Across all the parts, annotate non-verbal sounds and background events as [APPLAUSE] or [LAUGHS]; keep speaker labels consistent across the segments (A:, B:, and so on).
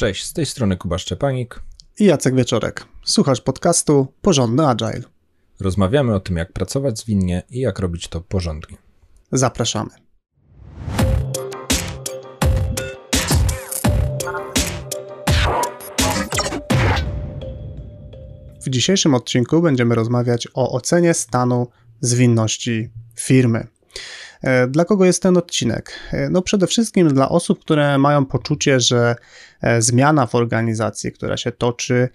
A: Cześć, z tej strony Kuba Szczepanik
B: i Jacek Wieczorek. Słuchasz podcastu Porządny Agile.
A: Rozmawiamy o tym, jak pracować zwinnie i jak robić to porządnie.
B: Zapraszamy. W dzisiejszym odcinku będziemy rozmawiać o ocenie stanu zwinności firmy. E, dla kogo jest ten odcinek? E, no przede wszystkim dla osób, które mają poczucie, że e, zmiana w organizacji, która się toczy,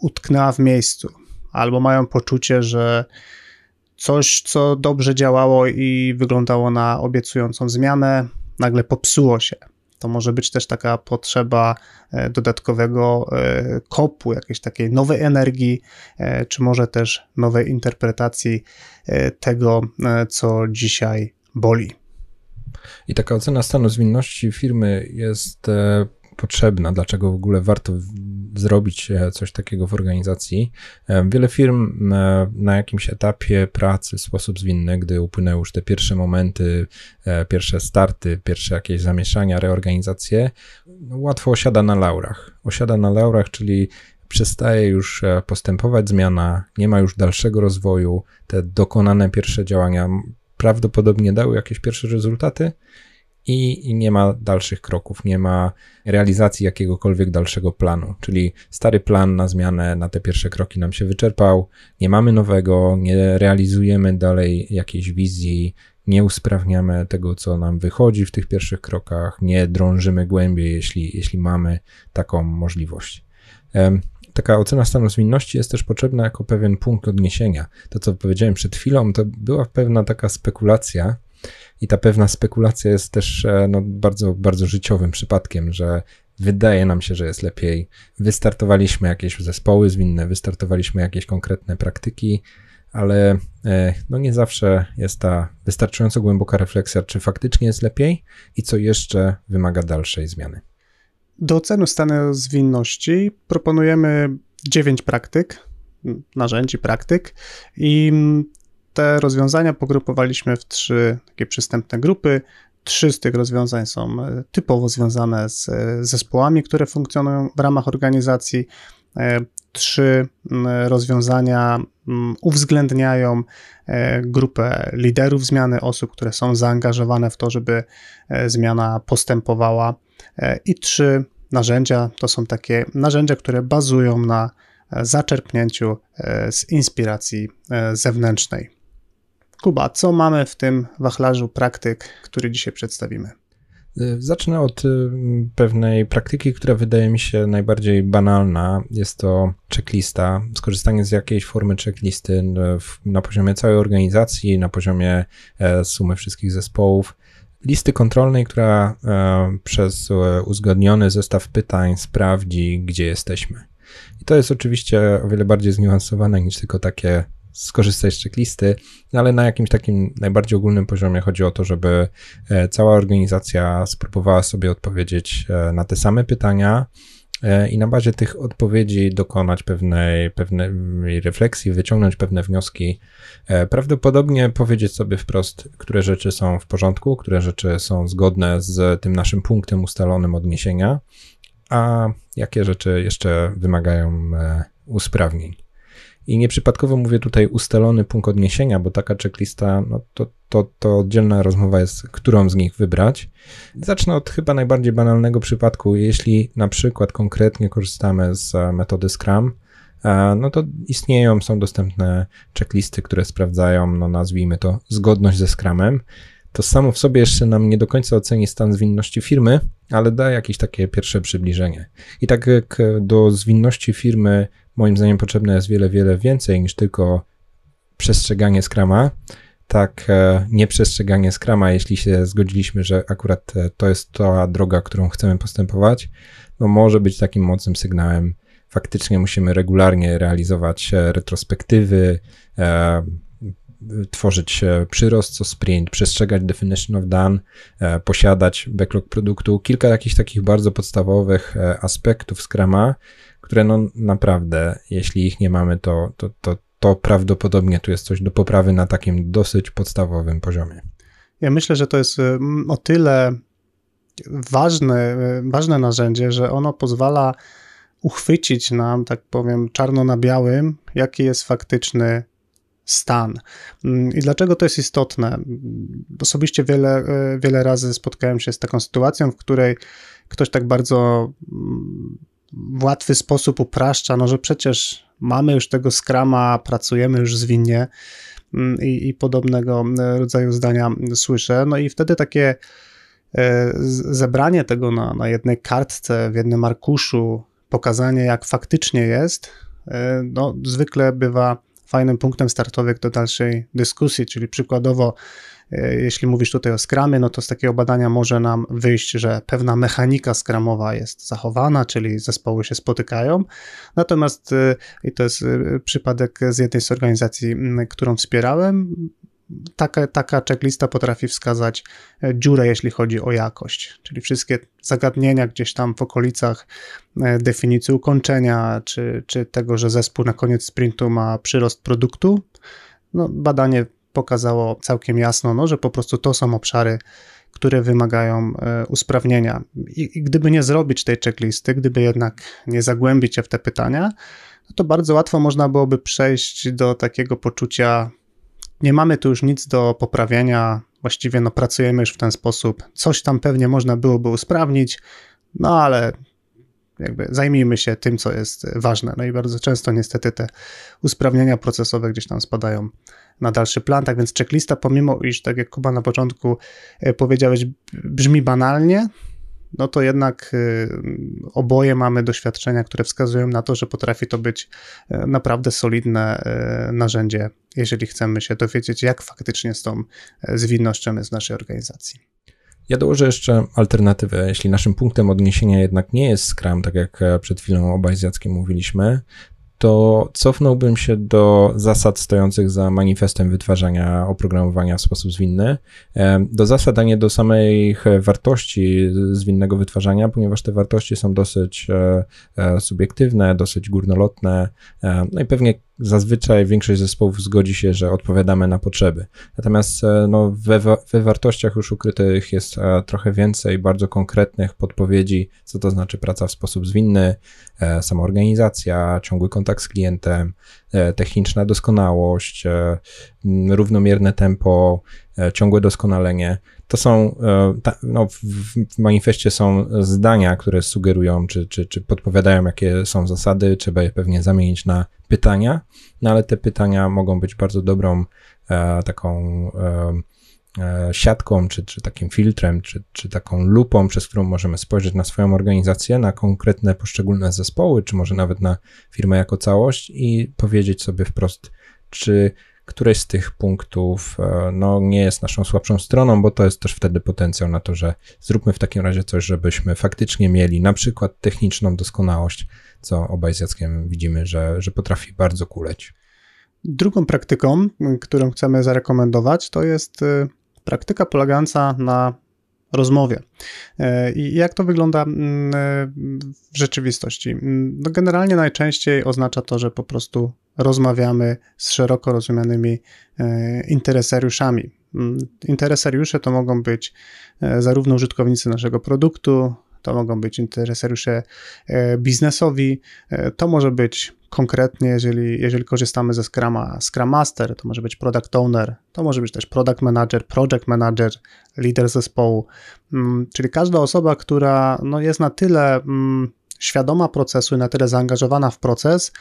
B: utknęła w miejscu, albo mają poczucie, że coś, co dobrze działało i wyglądało na obiecującą zmianę, nagle popsuło się. To może być też taka potrzeba dodatkowego kopu, jakiejś takiej nowej energii, czy może też nowej interpretacji tego, co dzisiaj boli.
A: I taka ocena stanu zwinności firmy jest e, potrzebna, dlaczego w ogóle warto zrobić e, coś takiego w organizacji. E, wiele firm na jakimś etapie pracy w sposób zwinny, gdy upłynęły już te pierwsze momenty, pierwsze starty, pierwsze jakieś zamieszania, reorganizacje, łatwo osiada na laurach. Osiada na laurach, czyli przestaje już postępować zmiana, nie ma już dalszego rozwoju, te dokonane pierwsze działania prawdopodobnie dały jakieś pierwsze rezultaty i, nie ma dalszych kroków, nie ma realizacji jakiegokolwiek dalszego planu. Czyli stary plan na zmianę, na te pierwsze kroki nam się wyczerpał, nie mamy nowego, nie realizujemy dalej jakiejś wizji, nie usprawniamy tego, co nam wychodzi w tych pierwszych krokach, nie drążymy głębiej, jeśli, jeśli mamy taką możliwość taka ocena stanu zwinności jest też potrzebna jako pewien punkt odniesienia. To, co powiedziałem przed chwilą, to była pewna taka spekulacja, i ta pewna spekulacja jest też e, no, bardzo, bardzo życiowym przypadkiem, że wydaje nam się, że jest lepiej. Wystartowaliśmy jakieś zespoły zwinne, wystartowaliśmy jakieś konkretne praktyki, ale e, no nie zawsze jest ta wystarczająco głęboka refleksja, czy faktycznie jest lepiej i co jeszcze wymaga dalszej zmiany.
B: Do oceny stanu zwinności proponujemy 9 praktyk, narzędzi praktyk i te rozwiązania pogrupowaliśmy w trzy takie przystępne grupy. Trzy z tych rozwiązań są e, typowo związane z e, zespołami, które funkcjonują w ramach organizacji. E, trzy rozwiązania uwzględniają grupę liderów zmiany, osób, które są zaangażowane w to, żeby zmiana postępowała. I trzy narzędzia to są takie narzędzia, które bazują na zaczerpnięciu z inspiracji zewnętrznej. Kuba, co mamy w tym wachlarzu praktyk, który dzisiaj przedstawimy?
A: Y, zacznę od y, pewnej praktyki, która wydaje mi się najbardziej banalna. Jest to checklista, skorzystanie z jakiejś formy checklisty na poziomie całej organizacji, na poziomie e, sumy wszystkich zespołów. Listy kontrolnej, która e, przez e, uzgodniony zestaw pytań sprawdzi, gdzie jesteśmy. I to jest oczywiście o wiele bardziej zniuansowane niż tylko takie skorzystać z checklisty, ale na jakimś takim najbardziej ogólnym poziomie chodzi o to, żeby e, cała organizacja spróbowała sobie odpowiedzieć e, na te same pytania e, i na bazie tych odpowiedzi dokonać pewnej, pewnej refleksji, wyciągnąć pewne wnioski. Prawdopodobnie powiedzieć sobie wprost, które rzeczy są w porządku, które rzeczy są zgodne z tym naszym punktem ustalonym odniesienia, a jakie rzeczy jeszcze wymagają usprawnień. I nieprzypadkowo mówię tutaj ustalony punkt odniesienia, bo taka checklista, no to, to, to oddzielna rozmowa jest, którą z nich wybrać. Zacznę od chyba najbardziej banalnego przypadku. Jeśli na przykład konkretnie korzystamy z metody Scrum, e, no to istnieją, są dostępne checklisty, które sprawdzają, no nazwijmy to, zgodność ze Scrumem. To samo w sobie jeszcze nam nie do końca oceni stan zwinności firmy, ale da jakieś takie pierwsze przybliżenie. I tak jak do zwinności firmy moim zdaniem potrzebne jest wiele, wiele więcej niż tylko przestrzeganie skrama. Tak, e, nieprzestrzeganie skrama, jeśli się zgodziliśmy, że akurat e, to jest ta droga, którą chcemy postępować, no może być takim mocnym sygnałem. Faktycznie musimy regularnie realizować e, retrospektywy, tworzyć przyrost co sprint, przestrzegać definition of done, posiadać backlog produktu, kilka jakichś takich bardzo podstawowych aspektów Scrama, które no naprawdę, jeśli ich nie mamy, to, to, to, to prawdopodobnie tu jest coś do poprawy na takim dosyć podstawowym poziomie.
B: Ja myślę, że to jest o tyle ważne, ważne narzędzie, że ono pozwala uchwycić nam, tak powiem, czarno na białym, jaki jest faktyczny stan. Mm, I dlaczego to jest istotne? Osobiście wiele, wiele razy spotkałem się z taką sytuacją, w której ktoś tak bardzo mm, w łatwy sposób upraszcza, no że przecież mamy już tego skrama, pracujemy już zwinnie mm, i, i podobnego rodzaju zdania słyszę. No i wtedy takie e, zebranie tego na, na jednej kartce, w jednym arkuszu, pokazanie jak faktycznie jest, e, no zwykle bywa fajnym punktem startowym do dalszej dyskusji, czyli przykładowo, e, jeśli mówisz tutaj o skramie, no to z takiego badania może nam wyjść, że pewna mechanika skramowa jest zachowana, czyli zespoły się spotykają. Natomiast, e, i to jest e, przypadek z jednej z organizacji, którą wspierałem, taka, taka checklista potrafi wskazać e, dziurę, jeśli chodzi o jakość, czyli wszystkie zagadnienia gdzieś tam w okolicach e, definicji ukończenia, czy, czy tego, że zespół na koniec sprintu ma przyrost produktu. No, badanie pokazało całkiem jasno, no, że po prostu to są obszary, które wymagają e, usprawnienia. I, I, gdyby nie zrobić tej checklisty, gdyby jednak nie zagłębić się w te pytania, no to bardzo łatwo można byłoby przejść do takiego poczucia nie mamy tu już nic do poprawienia, właściwie no pracujemy już w ten sposób. Coś tam pewnie można byłoby usprawnić, no ale jakby zajmijmy się tym, co jest ważne. No i bardzo często niestety te usprawnienia procesowe gdzieś tam spadają na dalszy plan. Tak więc checklista, pomimo iż, tak jak Kuba na początku e, powiedziałeś, brzmi banalnie, no to jednak y, oboje mamy doświadczenia, które wskazują na to, że potrafi to być e, naprawdę solidne e, narzędzie, jeżeli chcemy się dowiedzieć, jak faktycznie z tą e, zwinnością jest w naszej organizacji.
A: Ja dołożę jeszcze alternatywę. Jeśli naszym punktem odniesienia jednak nie jest Scrum, tak jak przed chwilą obaj z Jackiem mówiliśmy, to cofnąłbym się do zasad stojących za manifestem wytwarzania oprogramowania w sposób zwinny, do zasad, a nie do samej wartości zwinnego wytwarzania, ponieważ te wartości są dosyć e, e, subiektywne, dosyć górnolotne, e, no i pewnie zazwyczaj większość zespołów zgodzi się, że odpowiadamy na potrzeby. Natomiast no, we, we wartościach już ukrytych jest trochę więcej bardzo konkretnych podpowiedzi, co to znaczy praca w sposób zwinny, samoorganizacja, ciągły kontakt z klientem, techniczna doskonałość, równomierne tempo, ciągłe doskonalenie. To są, no, w manifestie są zdania, które sugerują, czy, czy, czy podpowiadają, jakie są zasady, trzeba je pewnie zamienić na pytania, no ale te pytania mogą być bardzo dobrą e, taką e, e, siatką, czy, czy takim filtrem, czy, czy taką lupą, przez którą możemy spojrzeć na swoją organizację, na konkretne poszczególne zespoły, czy może nawet na firmę jako całość i powiedzieć sobie wprost, czy któreś z tych punktów e, no, nie jest naszą słabszą stroną, bo to jest też wtedy potencjał na to, że zróbmy w takim razie coś, żebyśmy faktycznie mieli na przykład techniczną doskonałość, co obaj z Jackiem widzimy, że, że potrafi bardzo kuleć.
B: Drugą praktyką, którą chcemy zarekomendować, to jest y, praktyka polegająca na rozmowie. E, I jak to wygląda mm, e, w rzeczywistości? Mm, no generalnie najczęściej oznacza to, że po prostu rozmawiamy z szeroko rozumianymi e, interesariuszami. Mm, interesariusze to mogą być zarówno użytkownicy naszego produktu, to mogą być interesariusze biznesowi, to może być konkretnie, jeżeli, jeżeli korzystamy ze Scruma, Scrum Master, to może być Product Owner, to może być też Product Manager, Project Manager, lider zespołu, mm, czyli każda osoba, która no, jest na tyle mm, świadoma procesu i na tyle zaangażowana w proces,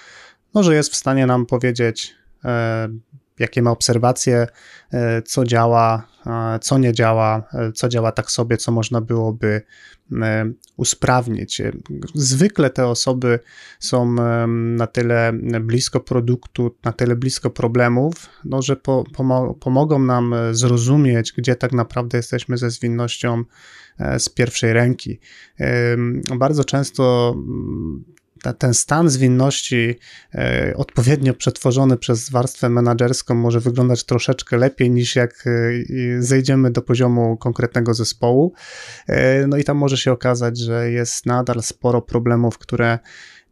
B: no, że jest w stanie nam powiedzieć, e, jakie ma obserwacje, e, co działa, e, co nie działa, e, co działa tak sobie, co można byłoby usprawnić. Zwykle te osoby są na tyle blisko produktu, na tyle blisko problemów, no, że po, pomogą nam zrozumieć, gdzie tak naprawdę jesteśmy ze zwinnością z pierwszej ręki. Bardzo często ten stan zwinności e, odpowiednio przetworzony przez warstwę menedżerską może wyglądać troszeczkę lepiej niż jak e, zejdziemy do poziomu konkretnego zespołu. E, no i tam może się okazać, że jest nadal sporo problemów, które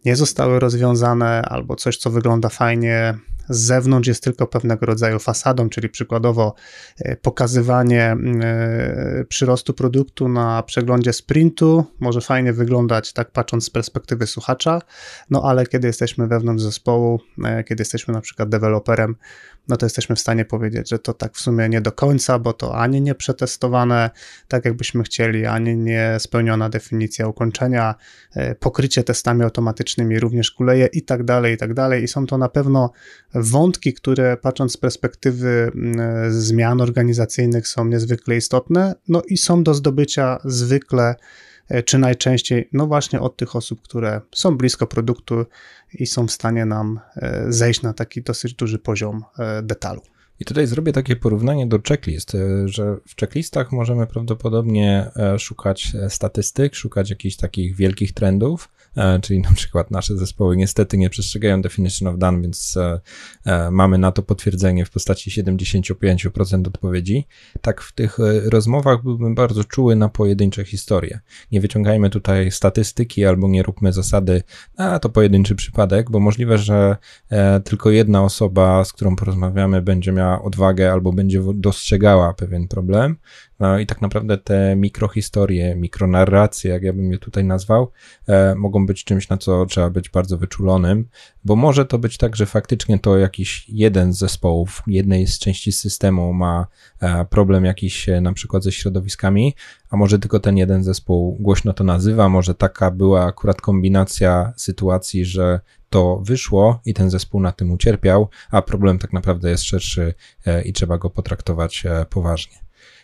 B: nie zostały rozwiązane, albo coś, co wygląda fajnie z zewnątrz jest tylko pewnego rodzaju fasadą, czyli przykładowo e, pokazywanie e, przyrostu produktu na przeglądzie sprintu. Może fajnie wyglądać tak patrząc z perspektywy słuchacza, no ale kiedy jesteśmy wewnątrz zespołu, e, kiedy jesteśmy na przykład deweloperem, no to jesteśmy w stanie powiedzieć, że to tak w sumie nie do końca, bo to ani nie przetestowane tak jakbyśmy chcieli, ani nie spełniona definicja ukończenia, pokrycie testami automatycznymi również kuleje i tak dalej, i tak dalej. I są to na pewno wątki, które patrząc z perspektywy mm, zmian organizacyjnych są niezwykle istotne, no i są do zdobycia zwykle e, czy najczęściej, no właśnie od tych osób, które są blisko produktu i są w stanie nam e, zejść na taki dosyć duży poziom e, detalu.
A: I tutaj zrobię takie porównanie do checklist, że w checklistach możemy prawdopodobnie szukać statystyk, szukać jakichś takich wielkich trendów, E, czyli na przykład nasze zespoły niestety nie przestrzegają definition of done, więc e, e, mamy na to potwierdzenie w postaci 75% odpowiedzi. Tak w tych rozmowach byłbym bardzo czuły na pojedyncze historie. Nie wyciągajmy tutaj statystyki albo nie róbmy zasady, a to pojedynczy przypadek, bo możliwe, że tylko jedna osoba, z którą porozmawiamy, będzie miała odwagę albo będzie dostrzegała pewien problem, no i tak naprawdę te mikrohistorie, mikronarracje, jak ja bym je tutaj nazwał, e, mogą być czymś, na co trzeba być bardzo wyczulonym, bo może to być tak, że faktycznie to jakiś jeden z zespołów, jednej z części systemu ma e, problem jakiś e, na przykład ze środowiskami, a może tylko ten jeden zespół głośno to nazywa, może taka była akurat kombinacja sytuacji, że to wyszło i ten zespół na tym ucierpiał, a problem tak naprawdę jest szerszy i trzeba go potraktować poważnie.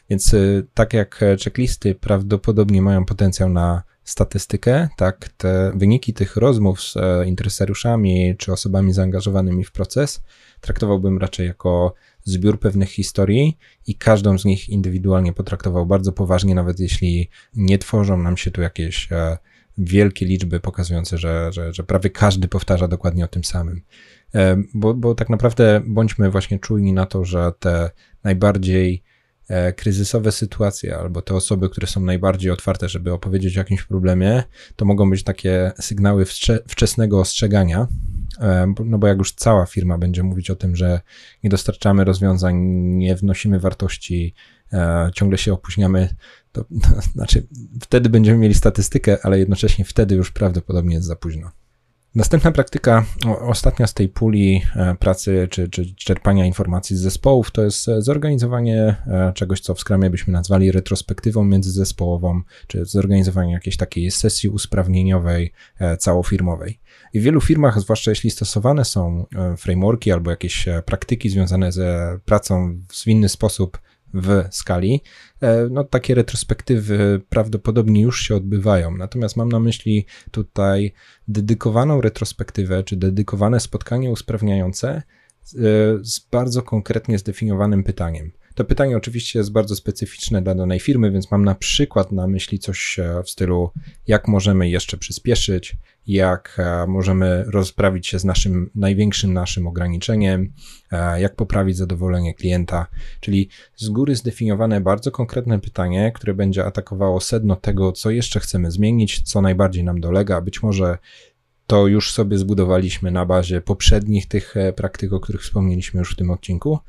A: Więc y, tak jak e, checklisty prawdopodobnie mają potencjał na statystykę, tak te wyniki tych rozmów z e, interesariuszami czy osobami zaangażowanymi w proces traktowałbym raczej jako zbiór pewnych historii i każdą z nich indywidualnie potraktował bardzo poważnie, nawet jeśli nie tworzą nam się tu jakieś e, wielkie liczby pokazujące, że, że, że prawie każdy powtarza dokładnie o tym samym. Bo, bo tak naprawdę bądźmy właśnie czujni na to, że te najbardziej kryzysowe sytuacje albo te osoby, które są najbardziej otwarte, żeby opowiedzieć o jakimś problemie, to mogą być takie sygnały wczesnego ostrzegania. E, no bo jak już cała firma będzie mówić o tym, że nie dostarczamy rozwiązań, nie wnosimy wartości, e, ciągle się opóźniamy, to, [LAUGHS] to znaczy wtedy będziemy mieli statystykę, ale jednocześnie wtedy już prawdopodobnie jest za późno. Następna praktyka, ostatnia z tej puli e, pracy czy, czy czerpania informacji z zespołów, to jest e, zorganizowanie e, czegoś, co w Scrumie byśmy nazwali retrospektywą międzyzespołową, czy zorganizowanie jakiejś takiej sesji usprawnieniowej całofirmowej. I w wielu firmach, zwłaszcza jeśli stosowane są frameworki albo jakieś praktyki związane ze pracą w zwinny sposób w skali, e, no takie retrospektywy prawdopodobnie już się odbywają. Natomiast mam na myśli tutaj dedykowaną retrospektywę, czy dedykowane spotkanie usprawniające e, z bardzo konkretnie zdefiniowanym pytaniem. To pytanie oczywiście jest bardzo specyficzne dla danej firmy, więc mam na przykład na myśli coś e, w stylu, jak możemy jeszcze przyspieszyć, jak e, możemy rozprawić się z naszym największym naszym ograniczeniem, e, jak poprawić zadowolenie klienta, czyli z góry zdefiniowane bardzo konkretne pytanie, które będzie atakowało sedno tego, co jeszcze chcemy zmienić, co najbardziej nam dolega, być może to już sobie zbudowaliśmy na bazie poprzednich tych praktyk, o których wspomnieliśmy już w tym odcinku.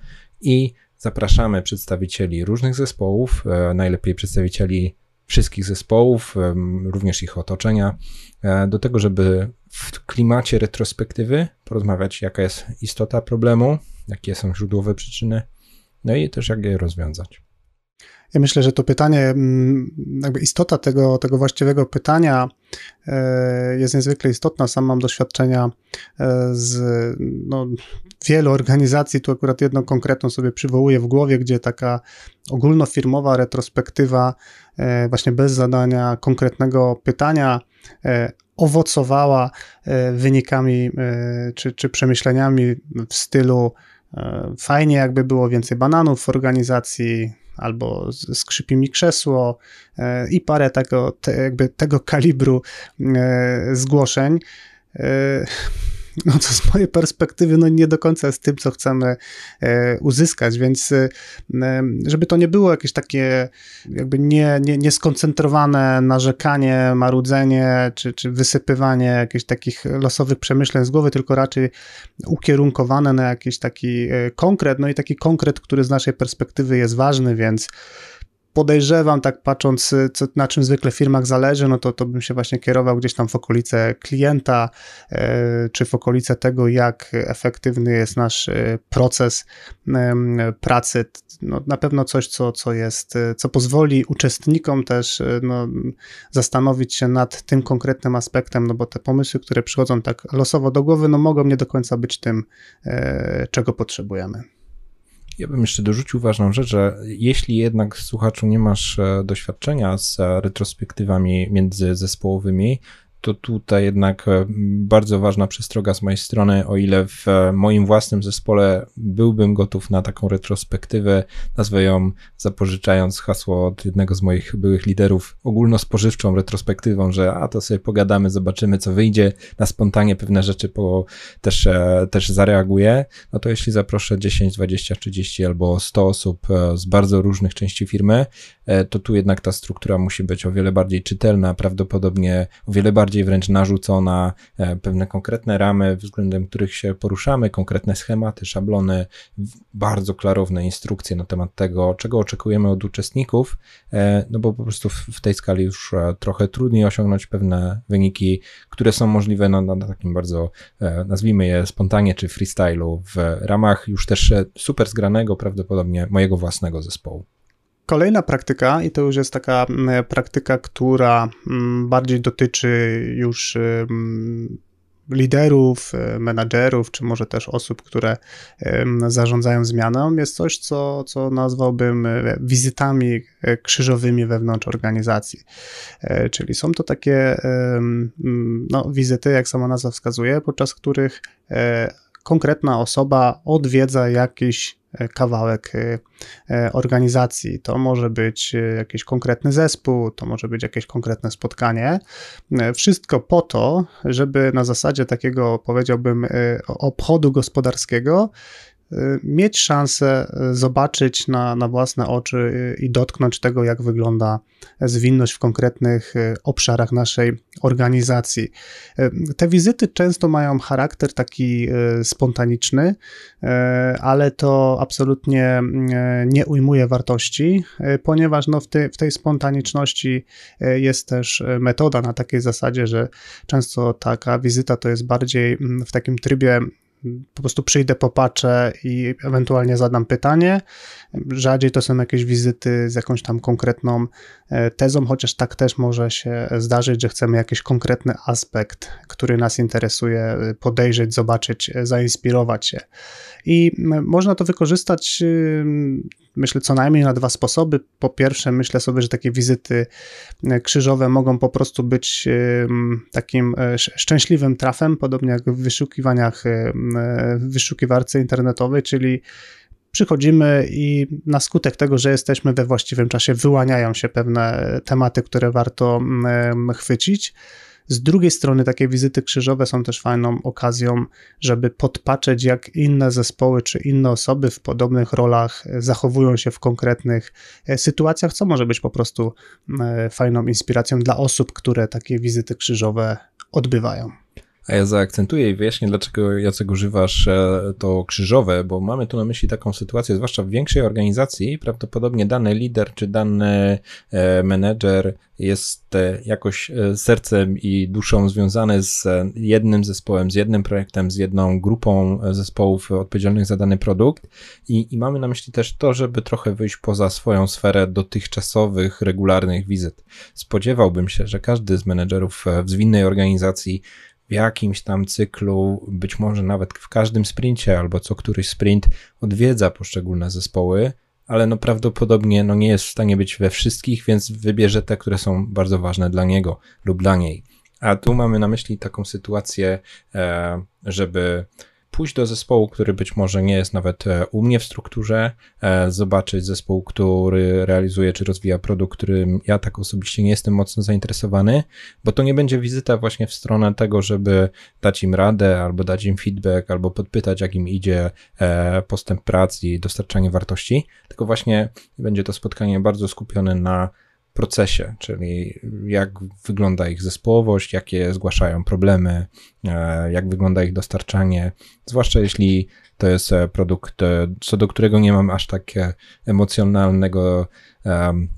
A: I Zapraszamy przedstawicieli różnych zespołów, e, najlepiej przedstawicieli wszystkich zespołów, również ich otoczenia, e, do tego, żeby w klimacie retrospektywy porozmawiać, jaka jest istota problemu, jakie są źródłowe przyczyny, no i też jak je rozwiązać.
B: Ja myślę, że to pytanie, mm, jakby istota tego, tego właściwego pytania e, jest niezwykle istotna. Sam mam doświadczenia e, z no, wielu organizacji, tu akurat jedną konkretną sobie przywołuję w głowie, gdzie taka ogólnofirmowa retrospektywa e, właśnie bez zadania konkretnego pytania owocowała wynikami czy, czy przemyśleniami w stylu fajnie jakby było więcej bananów w organizacji, albo skrzypi mi krzesło e, i parę tego, te, jakby tego kalibru e, zgłoszeń. No to z mojej perspektywy no nie do końca jest tym, co chcemy e, uzyskać, więc e, żeby to nie było jakieś takie jakby nie, nie, nieskoncentrowane narzekanie, marudzenie, czy, czy wysypywanie jakichś takich losowych przemyśleń z głowy, tylko raczej ukierunkowane na jakiś taki e, konkret, no i taki konkret, który z naszej perspektywy jest ważny, więc podejrzewam, tak patrząc, co, na czym zwykle w firmach zależy, no to, to bym się właśnie kierował gdzieś tam w okolice klienta, e, czy w okolice tego, jak efektywny jest nasz e, proces pracy. No, na pewno coś, co, co jest, e, co pozwoli uczestnikom też no, zastanowić się nad tym konkretnym aspektem, no bo te pomysły, które przychodzą tak losowo do głowy, no mogą nie do końca być tym, czego potrzebujemy.
A: Ja bym jeszcze dorzucił ważną rzecz, że jeśli jednak słuchaczu nie masz e, doświadczenia z e, retrospektywami międzyzespołowymi, to tutaj jednak e, bardzo ważna przestroga z mojej strony, o ile w e, moim własnym zespole byłbym gotów na taką retrospektywę, nazwę ją zapożyczając hasło od jednego z moich byłych liderów, ogólnospożywczą retrospektywą, że a to sobie pogadamy, zobaczymy co wyjdzie, na spontanie pewne rzeczy po, też, e, też zareaguję, no to jeśli zaproszę 10, 20, 30 albo 100 osób z bardzo różnych części firmy, to tu jednak ta struktura musi być o wiele bardziej czytelna, prawdopodobnie o wiele bardziej bardziej wręcz narzucona e, pewne konkretne ramy, względem których się poruszamy, konkretne schematy, szablony, bardzo klarowne instrukcje na temat tego, czego oczekujemy od uczestników, e, no bo po prostu w tej skali już e, trochę trudniej osiągnąć pewne wyniki, które są możliwe na, na takim bardzo, nazwijmy je spontanie czy freestylu, w ramach już też super zgranego prawdopodobnie mojego własnego zespołu.
B: Kolejna praktyka, i to już jest taka mm, praktyka, która mm, bardziej dotyczy już liderów, e, menadżerów, czy może też osób, które zarządzają zmianą, jest coś, co, co nazwałbym e, wizytami e, krzyżowymi wewnątrz organizacji. Czyli są to takie no, wizyty, jak sama nazwa wskazuje, podczas których konkretna osoba odwiedza jakiś kawałek e, e, organizacji. To może być jakiś konkretny zespół, to może być jakieś konkretne spotkanie. Wszystko po to, żeby na zasadzie takiego, powiedziałbym, obchodu gospodarskiego mieć szansę y, zobaczyć na, na własne oczy y, i dotknąć tego, jak wygląda zwinność w konkretnych obszarach naszej organizacji. Te wizyty często mają charakter taki spontaniczny, ale to absolutnie nie ujmuje wartości, ponieważ no w, te, w tej spontaniczności jest też metoda na takiej zasadzie, że często taka wizyta to jest bardziej mm, w takim trybie po prostu przyjdę, popatrzę i ewentualnie zadam pytanie. Rzadziej to są jakieś wizyty z jakąś tam konkretną e, tezą, chociaż tak też może się zdarzyć, że chcemy jakiś konkretny aspekt, który nas interesuje, e, podejrzeć, zobaczyć, e, zainspirować się. I można to wykorzystać, myślę, co najmniej na dwa sposoby. Po pierwsze, myślę sobie, że takie wizyty krzyżowe mogą po prostu być takim szczęśliwym trafem, podobnie jak w wyszukiwaniach w wyszukiwarce internetowej, czyli przychodzimy i na skutek tego, że jesteśmy we właściwym czasie, wyłaniają się pewne tematy, które warto chwycić. Z drugiej strony, takie wizyty krzyżowe są też fajną okazją, żeby podpatrzeć, jak inne zespoły czy inne osoby w podobnych rolach zachowują się w konkretnych e, sytuacjach, co może być po prostu e, fajną inspiracją dla osób, które takie wizyty krzyżowe odbywają.
A: A ja zaakcentuję i wyjaśnię, dlaczego Jacek używasz e, to krzyżowe, bo mamy tu na myśli taką sytuację, zwłaszcza w większej organizacji, prawdopodobnie dany lider czy dany e, menedżer jest e, jakoś sercem i duszą związany z jednym zespołem, z jednym projektem, z jedną grupą zespołów odpowiedzialnych za dany produkt i, i mamy na myśli też to, żeby trochę wyjść poza swoją sferę dotychczasowych, regularnych wizyt. Spodziewałbym się, że każdy z menedżerów w zwinnej organizacji w jakimś tam cyklu, być może nawet w każdym sprincie albo co któryś sprint odwiedza poszczególne zespoły, ale no prawdopodobnie no nie jest w stanie być we wszystkich, więc wybierze te, które są bardzo ważne dla niego lub dla niej. A tu mamy na myśli taką sytuację, e, żeby pójść do zespołu, który być może nie jest nawet e, u mnie w strukturze, e, zobaczyć zespół, który realizuje czy rozwija produkt, którym ja tak osobiście nie jestem mocno zainteresowany, bo to nie będzie wizyta właśnie w stronę tego, żeby dać im radę, albo dać im feedback, albo podpytać, jak im idzie e, postęp pracy i dostarczanie wartości, tylko właśnie będzie to spotkanie bardzo skupione na procesie, czyli jak wygląda ich zespołowość, jakie zgłaszają problemy, jak wygląda ich dostarczanie, zwłaszcza jeśli to jest e, produkt, e, co do którego nie mam aż tak emocjonalnego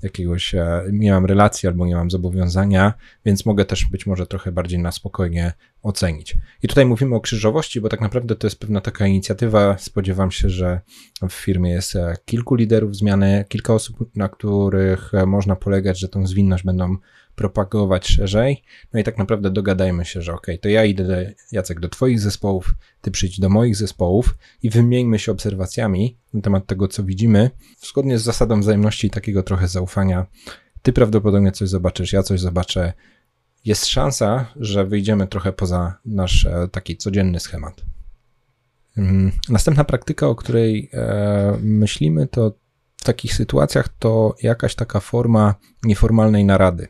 A: jakiegoś, nie mam relacji albo nie mam zobowiązania, więc mogę też być może trochę bardziej na spokojnie ocenić. I tutaj mówimy o krzyżowości, bo tak naprawdę to jest pewna taka inicjatywa. Spodziewam się, że w firmie jest e, kilku liderów zmiany, kilka osób, na których e, można polegać, że tą zwinność będą propagować szerzej. No i tak naprawdę dogadajmy się, że ok, to ja idę, Jacek, do Twoich zespołów, Ty przyjdź do moich zespołów i wymieńmy się obserwacjami na temat tego, co widzimy, zgodnie z zasadą wzajemności i takiego trochę zaufania. Ty prawdopodobnie coś zobaczysz, ja coś zobaczę, jest szansa, że wyjdziemy trochę poza nasz e, taki codzienny schemat. Mm, następna praktyka, o której e, myślimy, to w takich sytuacjach to jakaś taka forma nieformalnej narady.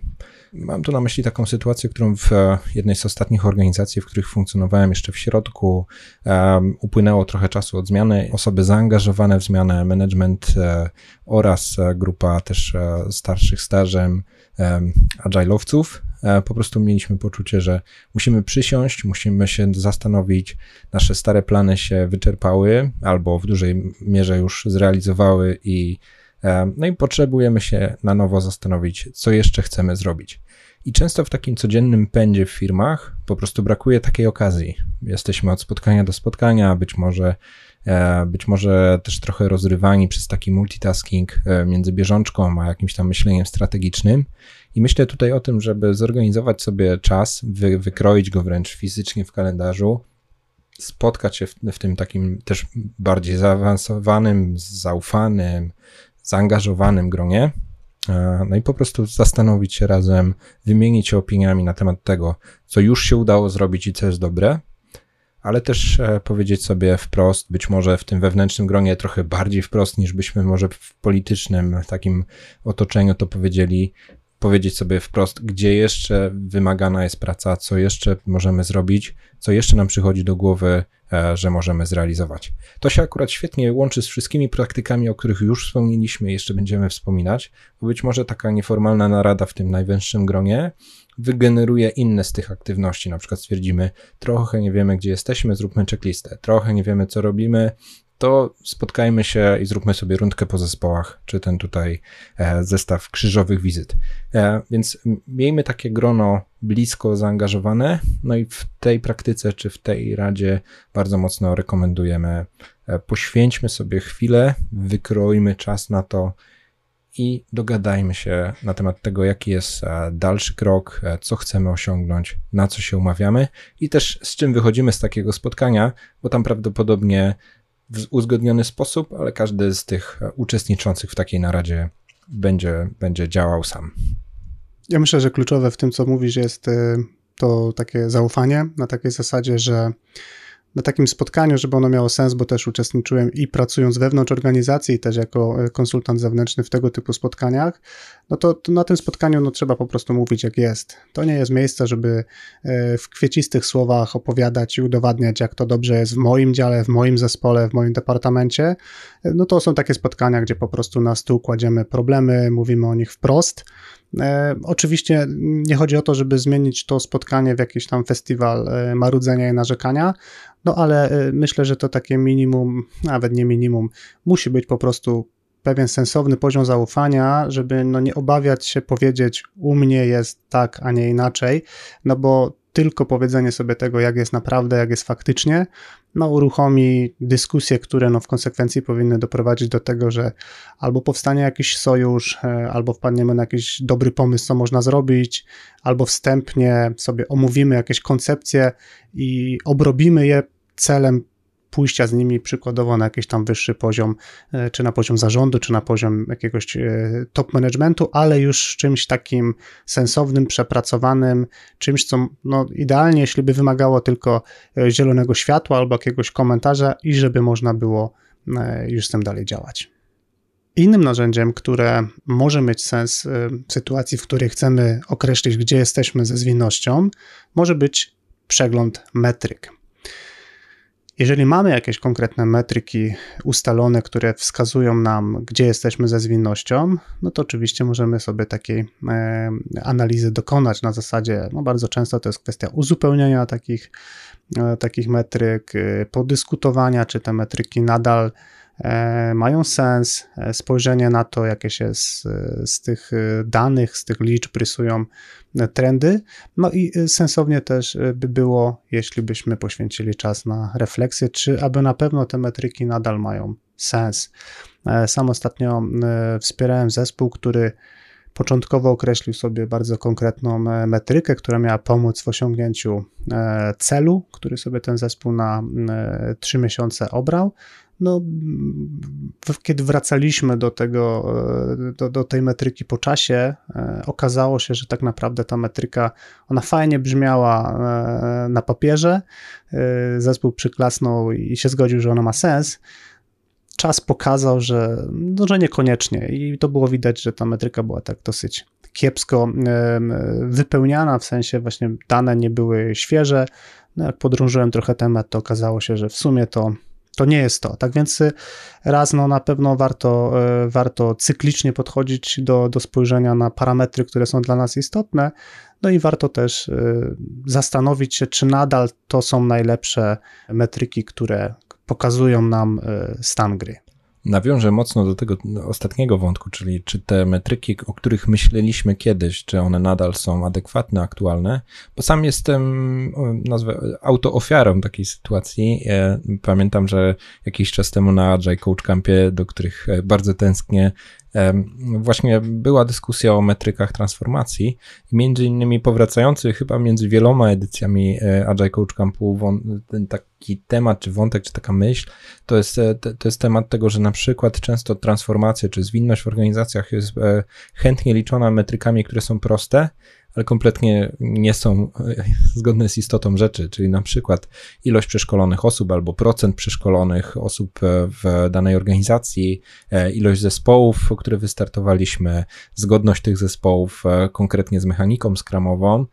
A: Mam tu na myśli taką sytuację, którą w e, jednej z ostatnich organizacji, w których funkcjonowałem jeszcze w środku, um, upłynęło trochę czasu od zmiany. Osoby zaangażowane w zmianę, management e, oraz grupa też e, starszych stażem um, agile'owców E, po prostu mieliśmy poczucie, że musimy przysiąść, musimy się zastanowić, nasze stare plany się wyczerpały albo w dużej mierze już zrealizowały i e, no i potrzebujemy się na nowo zastanowić, co jeszcze chcemy zrobić. I często w takim codziennym pędzie w firmach po prostu brakuje takiej okazji. Jesteśmy od spotkania do spotkania, być może, e, być może też trochę rozrywani przez taki multitasking między bieżączką a jakimś tam myśleniem strategicznym. I myślę tutaj o tym, żeby zorganizować sobie czas, wy, wykroić go wręcz fizycznie w kalendarzu, spotkać się w, w tym takim też bardziej zaawansowanym, zaufanym, zaangażowanym gronie. E, no i po prostu zastanowić się razem, wymienić się opiniami na temat tego, co już się udało zrobić i co jest dobre, ale też e, powiedzieć sobie wprost, być może w tym wewnętrznym gronie trochę bardziej wprost niż byśmy może w politycznym takim otoczeniu to powiedzieli, powiedzieć sobie wprost, gdzie jeszcze wymagana jest praca, co jeszcze możemy zrobić, co jeszcze nam przychodzi do głowy, że możemy zrealizować. To się akurat świetnie łączy z wszystkimi praktykami, o których już wspomnieliśmy i jeszcze będziemy wspominać, bo być może taka nieformalna narada w tym najwęższym gronie wygeneruje inne z tych aktywności. Na przykład stwierdzimy, trochę nie wiemy, gdzie jesteśmy, zróbmy checklistę, trochę nie wiemy, co robimy, to spotkajmy się i zróbmy sobie rundkę po zespołach, czy ten tutaj e, zestaw krzyżowych wizyt. E, więc miejmy takie grono blisko zaangażowane, no i w tej praktyce, czy w tej radzie bardzo mocno rekomendujemy, e, poświęćmy sobie chwilę, wykrojmy czas na to, i dogadajmy się na temat tego, jaki jest dalszy krok, co chcemy osiągnąć, na co się umawiamy i też z czym wychodzimy z takiego spotkania, bo tam prawdopodobnie w uzgodniony sposób, ale każdy z tych uczestniczących w takiej naradzie będzie, będzie działał sam.
B: Ja myślę, że kluczowe w tym, co mówisz, jest y, to takie zaufanie na takiej zasadzie, że na takim spotkaniu, żeby ono miało sens, bo też uczestniczyłem i pracując wewnątrz organizacji, też jako e, konsultant zewnętrzny w tego typu spotkaniach, no to, to, na tym spotkaniu no, trzeba po prostu mówić jak jest. To nie jest miejsce, żeby e, w kwiecistych słowach opowiadać i udowadniać, jak to dobrze jest w moim dziale, w moim zespole, w moim departamencie. E, no to są takie spotkania, gdzie po prostu na stół kładziemy problemy, mówimy o nich wprost. Oczywiście nie chodzi o to, żeby zmienić to spotkanie w jakiś tam festiwal marudzenia i narzekania, no ale e, myślę, że to takie minimum, nawet nie minimum, musi być po prostu pewien sensowny poziom zaufania, żeby no nie obawiać się powiedzieć, u mnie jest tak, a nie inaczej, no bo tylko powiedzenie sobie tego, jak jest naprawdę, jak jest faktycznie, no, uruchomi dyskusje, które no, w konsekwencji powinny doprowadzić do tego, że albo powstanie jakiś sojusz, e, albo wpadniemy na jakiś dobry pomysł, co można zrobić, albo wstępnie sobie omówimy jakieś koncepcje i obrobimy je celem pójścia z nimi przykładowo na jakiś tam wyższy poziom, e, czy na poziom zarządu, czy na poziom jakiegoś e, top managementu, ale już czymś takim sensownym, przepracowanym, czymś, co no, idealnie, jeśli by wymagało tylko zielonego światła albo jakiegoś komentarza i żeby można było już z tym dalej działać. Innym narzędziem, które może mieć sens w sytuacji, w której chcemy określić, gdzie jesteśmy ze zwinnością, może być przegląd metryk. Jeżeli mamy jakieś konkretne metryki ustalone, które wskazują nam, gdzie jesteśmy ze zwinnością, no to oczywiście możemy sobie takiej e, analizy dokonać na zasadzie, no bardzo często to jest kwestia uzupełnienia takich, e, takich metryk, e, podyskutowania, czy te metryki nadal mają sens. Spojrzenie na to, jakie się z, z tych danych, z tych liczb rysują trendy. No i sensownie też by było, jeśli byśmy poświęcili czas na refleksję, czy aby na pewno te metryki nadal mają sens. Sam ostatnio wspierałem zespół, który początkowo określił sobie bardzo konkretną metrykę, która miała pomóc w osiągnięciu celu, który sobie ten zespół na trzy miesiące obrał. No, kiedy wracaliśmy do tego, e, do, do, tej metryki po czasie, e, okazało się, że tak naprawdę ta metryka, ona fajnie brzmiała e, na papierze, zespół przyklasnął i się zgodził, że ona ma sens, czas pokazał, że, no, że niekoniecznie. I to było widać, że ta metryka była tak dosyć kiepsko wypełniana, w sensie właśnie dane nie były świeże, no, jak podrążyłem trochę temat, to okazało się, że w sumie to to nie jest to. Tak więc y, raz no, na pewno warto, y, warto cyklicznie podchodzić do, do spojrzenia na parametry, które są dla nas istotne. No i warto też y, zastanowić się, czy nadal to są najlepsze metryki, które pokazują nam stan gry.
A: Nawiążę mocno do tego ostatniego wątku, czyli czy te metryki, o których myśleliśmy kiedyś, czy one nadal są adekwatne, aktualne, bo sam jestem, nazwę, autoofiarą takiej sytuacji. Pamiętam, że jakiś czas temu na Agile Coach Campie, do których e, bardzo tęsknię, Właśnie była dyskusja o metrykach transformacji między innymi powracający chyba między wieloma edycjami Agile Coach Campu ten taki temat, czy wątek, czy taka myśl, to jest, e, to jest temat tego, że na przykład często transformacja, czy zwinność w organizacjach jest e, chętnie liczona metrykami, które są proste, ale kompletnie nie są e, [LAUGHS] zgodne z istotą rzeczy, czyli na przykład ilość przeszkolonych osób albo procent przeszkolonych osób e, w danej organizacji, e, ilość zespołów, które wystartowaliśmy, zgodność tych zespołów konkretnie z mechaniką skramową.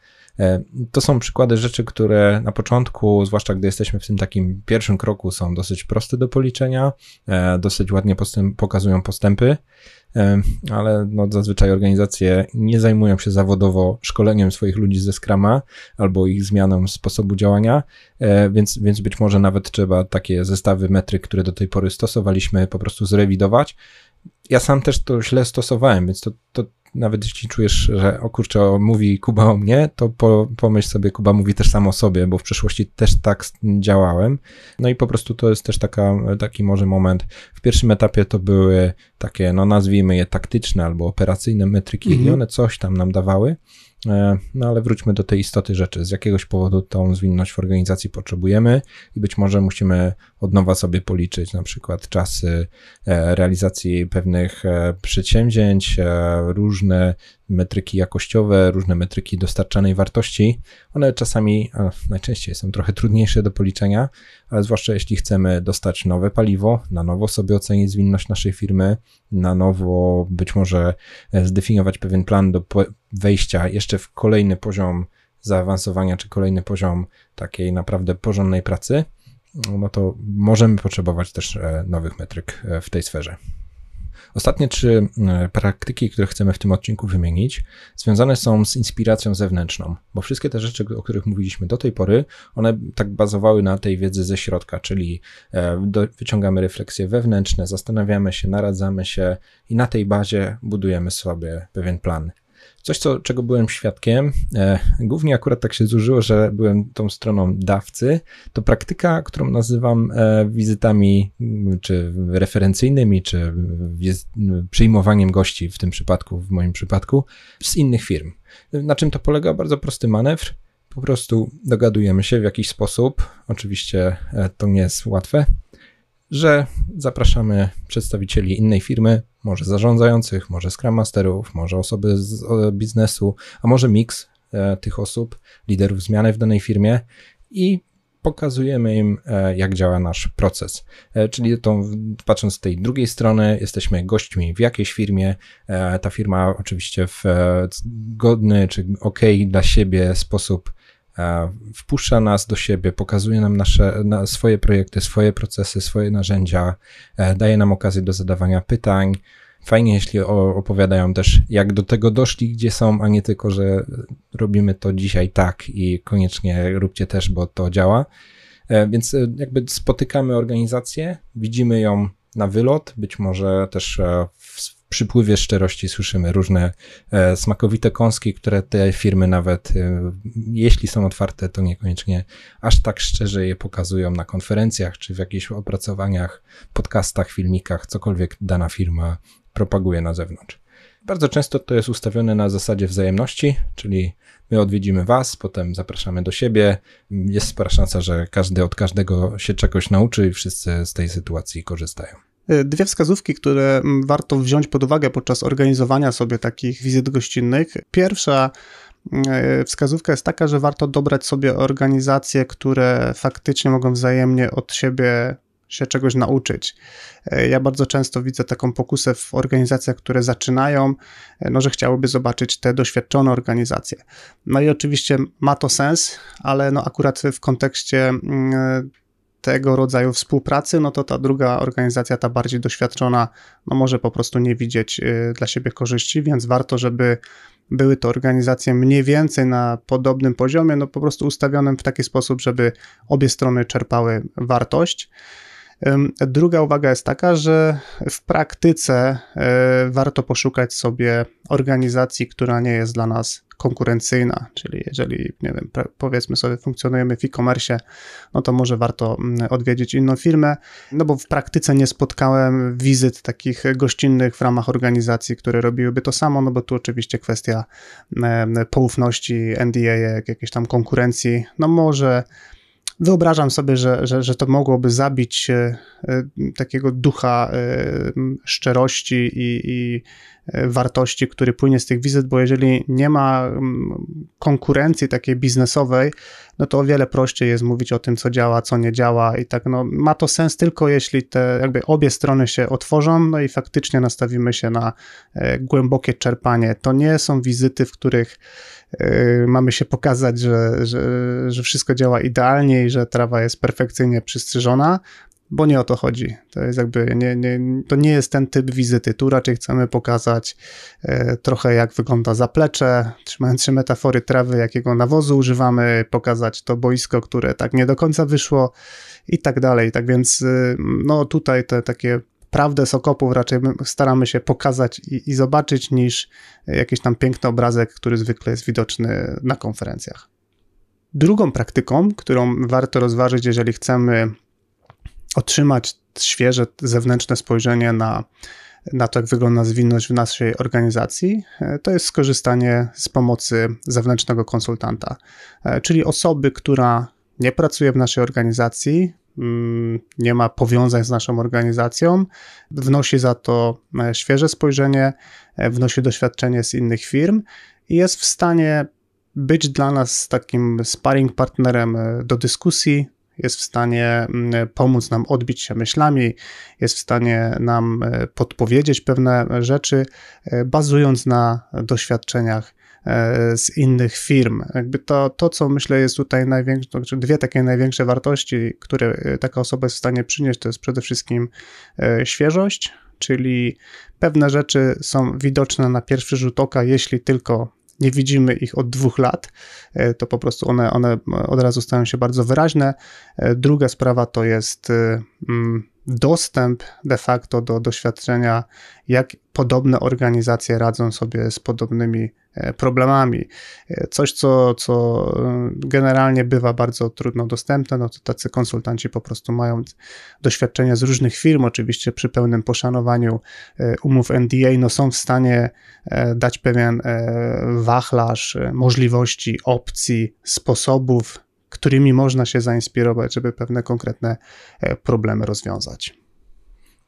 A: To są przykłady rzeczy, które na początku, zwłaszcza gdy jesteśmy w tym takim pierwszym kroku, są dosyć proste do policzenia, dosyć ładnie postęp, pokazują postępy, ale no zazwyczaj organizacje nie zajmują się zawodowo szkoleniem swoich ludzi ze Scrama albo ich zmianą sposobu działania, e, więc, więc być może nawet trzeba takie zestawy metryk, które do tej pory stosowaliśmy, po prostu zrewidować. Ja sam też to źle stosowałem, więc to, to nawet jeśli czujesz, że o kurczę, mówi Kuba o mnie, to po, pomyśl sobie, Kuba mówi też sam o sobie, bo w przeszłości też tak działałem. No i po prostu to jest też taka, taki może moment. W pierwszym etapie to były takie, no nazwijmy je taktyczne albo operacyjne metryki mhm. i one coś tam nam dawały. E, no ale wróćmy do tej istoty rzeczy. Z jakiegoś powodu tą zwinność w organizacji potrzebujemy i być może musimy od nowa sobie policzyć na przykład czasy e, realizacji pewnych e, przedsięwzięć, różne metryki jakościowe, różne metryki dostarczanej wartości. One czasami, najczęściej są trochę trudniejsze do policzenia, ale zwłaszcza jeśli chcemy dostać nowe paliwo, na nowo sobie ocenić zwinność naszej firmy, na nowo być może zdefiniować pewien plan do wejścia jeszcze w kolejny poziom zaawansowania, czy kolejny poziom takiej naprawdę porządnej pracy, no to możemy potrzebować też e, nowych metryk e, w tej sferze. Ostatnie trzy e, praktyki, które chcemy w tym odcinku wymienić, związane są z inspiracją zewnętrzną, bo wszystkie te rzeczy, o których mówiliśmy do tej pory, one tak bazowały na tej wiedzy ze środka, czyli wyciągamy refleksje wewnętrzne, zastanawiamy się, naradzamy się i na tej bazie budujemy sobie pewien plan. Coś, co, czego byłem świadkiem, e, głównie akurat tak się złożyło, że byłem tą stroną dawcy, to praktyka, którą nazywam e, wizytami, czy referencyjnymi, czy przyjmowaniem gości w tym przypadku, w moim przypadku, z innych firm. Na czym to polega? Bardzo prosty manewr Po prostu dogadujemy się w jakiś sposób, oczywiście to nie jest łatwe, że zapraszamy przedstawicieli innej firmy, może zarządzających, może Scrum Masterów, może osoby z biznesu, a może miks e, tych osób, liderów zmiany w danej firmie i pokazujemy im, e, jak działa nasz proces. E, czyli to, patrząc z tej drugiej strony, jesteśmy gośćmi w jakiejś firmie. Ta firma oczywiście w godny czy ok dla siebie sposób wpuszcza nas do siebie, pokazuje nam nasze, na swoje projekty, swoje procesy, swoje narzędzia, e, daje nam okazję do zadawania pytań. Fajnie, jeśli opowiadają też, jak do tego doszli, gdzie są, a nie tylko, że robimy to dzisiaj tak i koniecznie róbcie też, bo to działa. E, więc e, jakby spotykamy organizację, widzimy ją na wylot, być może też w przypływie szczerości słyszymy różne e, smakowite kąski, które te firmy nawet, e, jeśli są otwarte, to niekoniecznie aż tak szczerze je pokazują na konferencjach, czy w jakichś opracowaniach, podcastach, filmikach, cokolwiek dana firma propaguje na zewnątrz. Bardzo często to jest ustawione na zasadzie wzajemności, czyli my odwiedzimy Was, potem zapraszamy do siebie. Jest spora szansa, że każdy od każdego się czegoś nauczy i wszyscy z tej sytuacji korzystają.
B: E, dwie wskazówki, które mm, warto wziąć pod uwagę podczas organizowania sobie takich wizyt gościnnych. Pierwsza mm, e, wskazówka jest taka, że warto dobrać sobie organizacje, które faktycznie mogą wzajemnie od siebie się czegoś nauczyć. E, ja bardzo często widzę taką pokusę w organizacjach, które zaczynają, no, że chciałyby zobaczyć te doświadczone organizacje. No i oczywiście ma to sens, ale no akurat w kontekście mm, tego rodzaju współpracy, no to ta druga organizacja, ta bardziej doświadczona, no może po prostu nie widzieć y, dla siebie korzyści, więc warto, żeby były to organizacje mniej więcej na podobnym poziomie, no po prostu ustawionym w taki sposób, żeby obie strony czerpały wartość. Druga uwaga jest taka, że w praktyce e, warto poszukać sobie organizacji, która nie jest dla nas konkurencyjna, czyli jeżeli, nie wiem, powiedzmy sobie, funkcjonujemy w e-commerce, no to może warto mm, odwiedzić inną firmę, no bo w praktyce nie spotkałem wizyt takich gościnnych w ramach organizacji, które robiłyby to samo, no bo tu oczywiście kwestia poufności, NDA, jakiejś tam konkurencji, no może Wyobrażam sobie, że, że, że to mogłoby zabić e, e, takiego ducha e, szczerości i, i wartości, który płynie z tych wizyt, bo jeżeli nie ma konkurencji takiej biznesowej, no to o wiele prościej jest mówić o tym, co działa, co nie działa i tak, no ma to sens tylko jeśli te jakby obie strony się otworzą, no i faktycznie nastawimy się na głębokie czerpanie. To nie są wizyty, w których Yy, mamy się pokazać, że, że, że wszystko działa idealnie i że trawa jest perfekcyjnie przystrzyżona, bo nie o to chodzi. To jest jakby, nie, nie, to nie jest ten typ wizyty. Tu raczej chcemy pokazać e, trochę jak wygląda zaplecze, trzymając się metafory trawy, jakiego nawozu używamy, pokazać to boisko, które tak nie do końca wyszło i tak dalej. Tak więc, y, no tutaj te takie prawdę z okopów raczej staramy się pokazać i, i zobaczyć, niż jakiś tam piękny obrazek, który zwykle jest widoczny na konferencjach. Drugą praktyką, którą warto rozważyć, jeżeli chcemy otrzymać świeże zewnętrzne spojrzenie na, na to, jak wygląda zwinność w naszej organizacji, to jest skorzystanie z pomocy zewnętrznego konsultanta, czyli osoby, która nie pracuje w naszej organizacji, Mm, nie ma powiązań z naszą organizacją, wnosi za to e, świeże spojrzenie, e, wnosi doświadczenie z innych firm i jest w stanie być dla nas takim sparring partnerem e, do dyskusji, jest w stanie mm, pomóc nam odbić się myślami, jest w stanie nam podpowiedzieć pewne rzeczy, bazując na doświadczeniach E, z innych firm. Jakby to, to co myślę jest tutaj największe, znaczy dwie takie największe wartości, które e, taka osoba jest w stanie przynieść, to jest przede wszystkim e, świeżość, czyli pewne rzeczy są widoczne na pierwszy rzut oka, jeśli tylko nie widzimy ich od dwóch lat, to po prostu one, one od razu stają się bardzo wyraźne. Druga sprawa to jest mm, dostęp de facto do doświadczenia, jak podobne organizacje radzą sobie z podobnymi e, problemami. E, coś, co, co generalnie bywa bardzo trudno dostępne, no to tacy konsultanci po prostu mają doświadczenia z różnych firm, oczywiście przy pełnym poszanowaniu umów NDA, no są w stanie dać pewien wachlarz możliwości, opcji, sposobów, którymi można się zainspirować, żeby pewne konkretne problemy rozwiązać.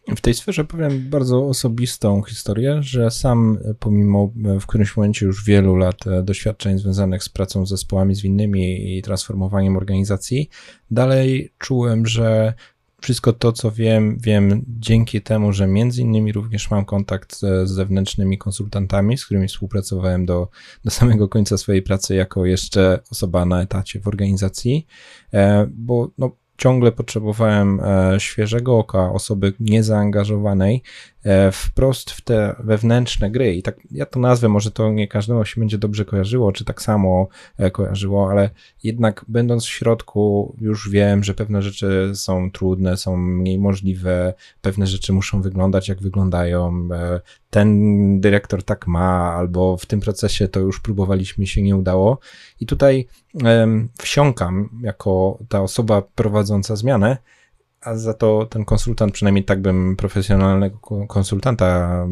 A: W tej sferze powiem bardzo osobistą historię, że sam pomimo w którymś momencie już wielu lat e, doświadczeń związanych z pracą z zespołami zwinnymi i transformowaniem organizacji, dalej czułem, że wszystko to, co wiem, wiem dzięki temu, że między innymi również mam kontakt z zewnętrznymi konsultantami, z którymi współpracowałem do, do samego końca swojej pracy jako jeszcze osoba na etacie w organizacji, e, bo no, ciągle potrzebowałem e, świeżego oka, osoby niezaangażowanej, wprost w te wewnętrzne gry. I tak ja to nazwę, może to nie każdemu się będzie dobrze kojarzyło, czy tak samo e, kojarzyło, ale jednak będąc w środku, już wiem, że pewne rzeczy są trudne, są mniej możliwe, pewne rzeczy muszą wyglądać jak wyglądają. E, ten dyrektor tak ma, albo w tym procesie to już próbowaliśmy, się nie udało. I tutaj wsiąkam jako ta osoba prowadząca zmianę a za to ten konsultant, przynajmniej tak bym profesjonalnego konsultanta,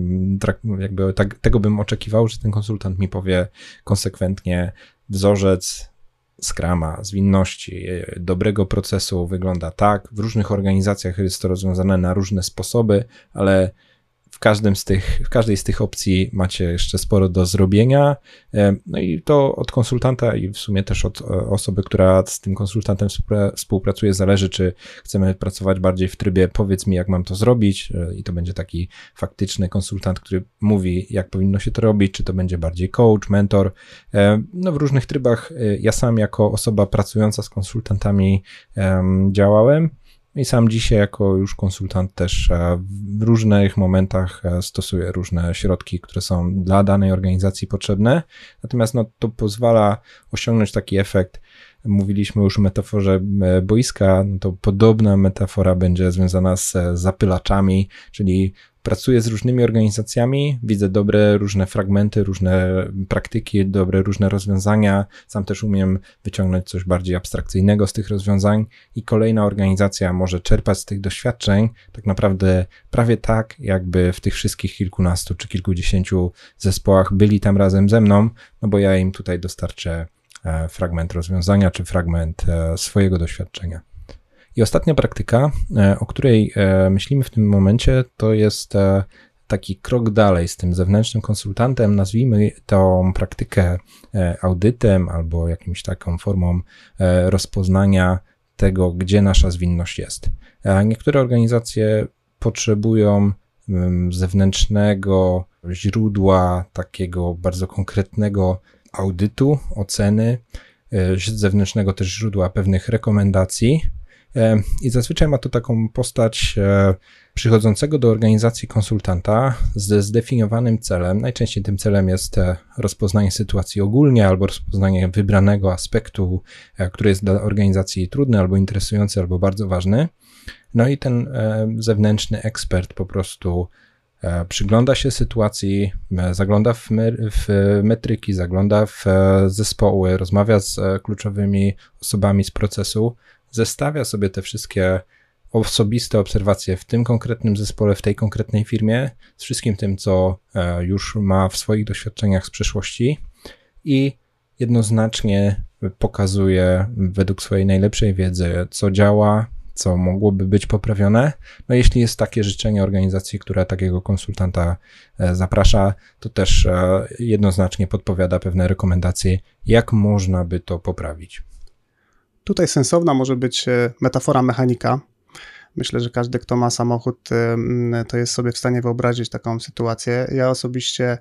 A: jakby tak, tego bym oczekiwał, że ten konsultant mi powie konsekwentnie wzorzec skrama, zwinności, dobrego procesu wygląda tak. W różnych organizacjach jest to rozwiązane na różne sposoby, ale każdym z tych, w każdej z tych opcji macie jeszcze sporo do zrobienia. E, no i to od konsultanta i w sumie też od e, osoby, która z tym konsultantem współpracuje, zależy, czy chcemy pracować bardziej w trybie powiedz mi, jak mam to zrobić, e, i to będzie taki faktyczny konsultant, który mówi, jak powinno się to robić, czy to będzie bardziej coach, mentor. No w różnych trybach ja sam jako osoba pracująca z konsultantami działałem. I sam dzisiaj, jako już konsultant, też e, w różnych momentach e, stosuję różne środki, które są dla danej organizacji potrzebne. Natomiast no, to pozwala osiągnąć taki efekt. Mówiliśmy już o metaforze e, boiska, no to podobna metafora będzie związana z zapylaczami, czyli pracuję z różnymi organizacjami, widzę dobre różne fragmenty, różne praktyki, dobre różne rozwiązania. Sam też umiem wyciągnąć coś bardziej abstrakcyjnego z tych rozwiązań i kolejna organizacja może czerpać z tych doświadczeń tak naprawdę prawie tak, jakby w tych wszystkich kilkunastu czy kilkudziesięciu zespołach byli tam razem ze mną, no bo ja im tutaj dostarczę e, fragment rozwiązania czy fragment e, swojego doświadczenia. I ostatnia praktyka, e, o której e, myślimy w tym momencie, to jest e, taki krok dalej z tym zewnętrznym konsultantem. Nazwijmy tą praktykę audytem albo jakimś taką formą rozpoznania tego, gdzie nasza zwinność jest. Niektóre organizacje potrzebują mm, zewnętrznego źródła, takiego bardzo konkretnego audytu, oceny, zewnętrznego też źródła pewnych rekomendacji, I zazwyczaj ma to taką postać e, przychodzącego do organizacji konsultanta ze zdefiniowanym celem. Najczęściej tym celem jest e, rozpoznanie sytuacji ogólnie albo rozpoznanie wybranego aspektu, który jest dla organizacji trudny albo interesujący, albo bardzo ważny. No i ten zewnętrzny ekspert po prostu przygląda się sytuacji, zagląda w metryki, zagląda w zespoły, rozmawia z kluczowymi osobami z procesu, zestawia sobie te wszystkie osobiste obserwacje w tym konkretnym zespole, w tej konkretnej firmie, z wszystkim tym, co e, już ma w swoich doświadczeniach z przeszłości i jednoznacznie pokazuje według swojej najlepszej wiedzy, co działa, co mogłoby być poprawione. No jeśli jest takie życzenie organizacji, która takiego konsultanta e, zaprasza, to też e, jednoznacznie podpowiada pewne rekomendacje, jak można by to poprawić.
B: Tutaj sensowna może być e, metafora mechanika. Myślę, że każdy, kto ma samochód, e, to jest sobie w stanie wyobrazić taką sytuację. Ja osobiście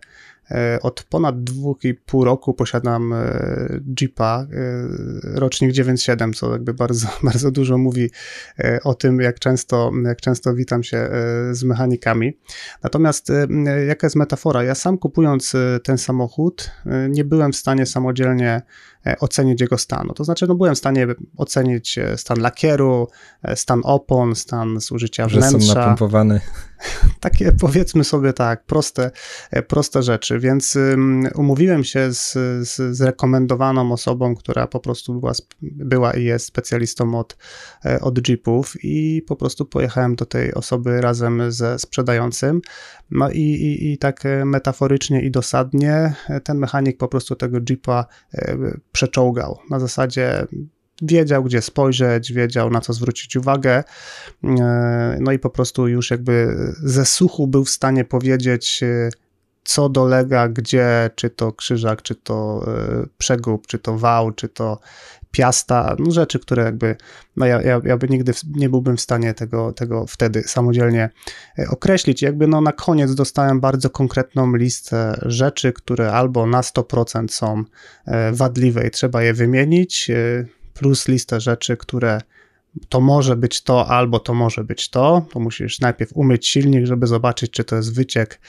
B: od ponad dwóch i pół roku posiadam Jeepa, rocznik 9.7, co jakby bardzo, [LAUGHS] bardzo dużo mówi o tym, jak często, jak często witam się z mechanikami. Natomiast jaka jest metafora? Ja sam kupując ten samochód, nie byłem w stanie samodzielnie E, ocenić jego stanu. To znaczy, no byłem w stanie ocenić e, stan lakieru, e, stan opon, stan zużycia wnętrza.
A: Że są napompowane. [LAUGHS]
B: Takie [LAUGHS] powiedzmy sobie tak, proste, proste rzeczy, więc umówiłem się z, z, z rekomendowaną osobą, która po prostu była, była i jest specjalistą od, od Jeepów i po prostu pojechałem do tej osoby razem ze sprzedającym. No i, i, i tak metaforycznie i dosadnie ten mechanik po prostu tego Jeepa przeczołgał. Na zasadzie wiedział, gdzie spojrzeć, wiedział, na co zwrócić uwagę. E, no i po prostu już jakby ze suchu był w stanie powiedzieć, e, co dolega, gdzie, czy to krzyżak, czy to e, przegub, czy to wał, czy to piasta, no rzeczy, które jakby, no ja, ja, ja by nigdy nie byłbym w stanie tego, tego wtedy samodzielnie określić. Jakby no na koniec dostałem bardzo konkretną listę rzeczy, które albo na 100% są wadliwe i trzeba je wymienić, plus listę rzeczy, które to może być to, albo to może być to. To musisz najpierw umyć silnik, żeby zobaczyć, czy to jest wyciek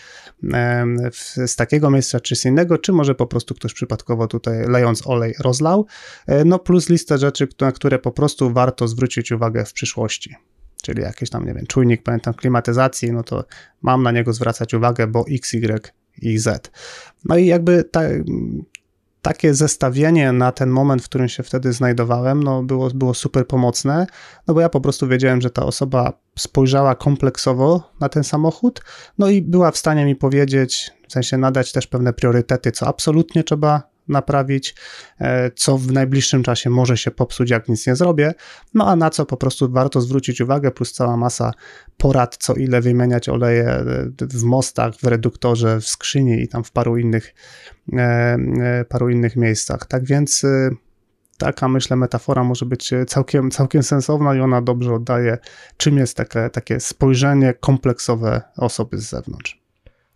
B: z takiego miejsca, czy z innego, czy może po prostu ktoś przypadkowo tutaj lejąc olej rozlał. E, no plus listę rzeczy, na które po prostu warto zwrócić uwagę w przyszłości. Czyli jakiś tam, nie wiem, czujnik, pamiętam, klimatyzacji, no to mam na niego zwracać uwagę, bo X, Y i Z. No i jakby ta, takie zestawienie na ten moment, w którym się wtedy znajdowałem, no było, było super pomocne, no bo ja po prostu wiedziałem, że ta osoba spojrzała kompleksowo na ten samochód, no i była w stanie mi powiedzieć, w sensie nadać też pewne priorytety, co absolutnie trzeba naprawić, e, co w najbliższym czasie może się popsuć, jak nic nie zrobię, no a na co po prostu warto zwrócić uwagę, plus cała masa porad, co ile wymieniać oleje e, w mostach, w reduktorze, w skrzyni i tam w paru innych, e, paru innych miejscach. Tak więc taka, myślę, metafora może być całkiem, całkiem sensowna i ona dobrze oddaje, czym jest takie, takie spojrzenie kompleksowe osoby z zewnątrz.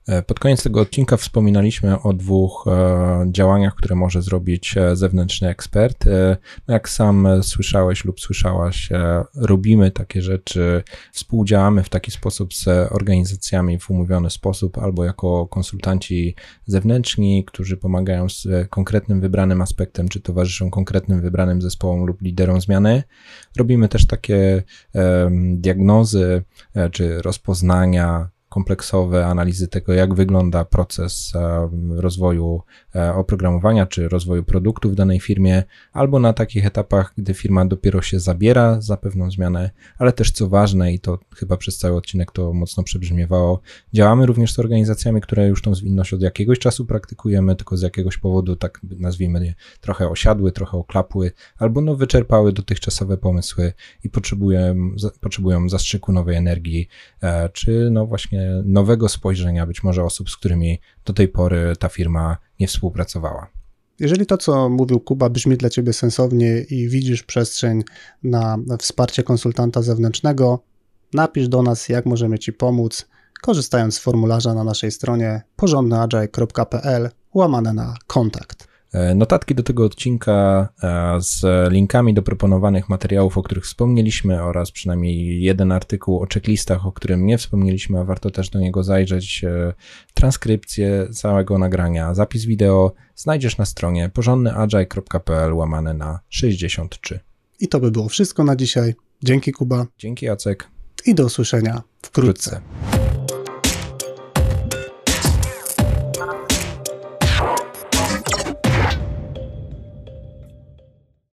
A: E, pod koniec tego odcinka wspominaliśmy o dwóch e, działaniach, które może zrobić e, zewnętrzny ekspert. No jak sam słyszałeś lub słyszałaś, robimy takie rzeczy, współdziałamy w taki sposób z organizacjami w umówiony sposób, albo jako konsultanci zewnętrzni, którzy pomagają z konkretnym wybranym aspektem, czy towarzyszą konkretnym wybranym zespołom lub liderom zmiany. Robimy też takie diagnozy czy rozpoznania kompleksowe analizy tego, jak wygląda proces e, rozwoju e, oprogramowania czy rozwoju produktu w danej firmie, albo na takich etapach, gdy firma dopiero się zabiera za pewną zmianę, ale też co ważne, i to chyba przez cały odcinek to mocno przebrzmiewało, działamy również z organizacjami, które już tą zwinność od jakiegoś czasu praktykujemy, tylko z jakiegoś powodu, tak nazwijmy je, trochę osiadły, trochę oklapły, albo no wyczerpały dotychczasowe pomysły i potrzebują, potrzebują zastrzyku nowej energii, e, czy no właśnie nowego spojrzenia być może osób, z którymi do tej pory ta firma nie współpracowała.
B: Jeżeli to, co mówił Kuba, brzmi dla Ciebie sensownie i widzisz przestrzeń na wsparcie konsultanta zewnętrznego, napisz do nas, jak możemy Ci pomóc, korzystając z formularza na naszej stronie porządnyagile.pl łamane na kontakt.
A: E, notatki do tego odcinka e, z linkami do proponowanych materiałów, o których wspomnieliśmy, oraz przynajmniej jeden artykuł o checklistach, o którym nie wspomnieliśmy, a warto też do niego zajrzeć. E, transkrypcję całego nagrania, zapis wideo znajdziesz na stronie porządnyagile.pl łamane na 63.
B: I to by było wszystko na dzisiaj. Dzięki Kuba.
A: Dzięki Jacek.
B: I do usłyszenia wkrótce. wkrótce.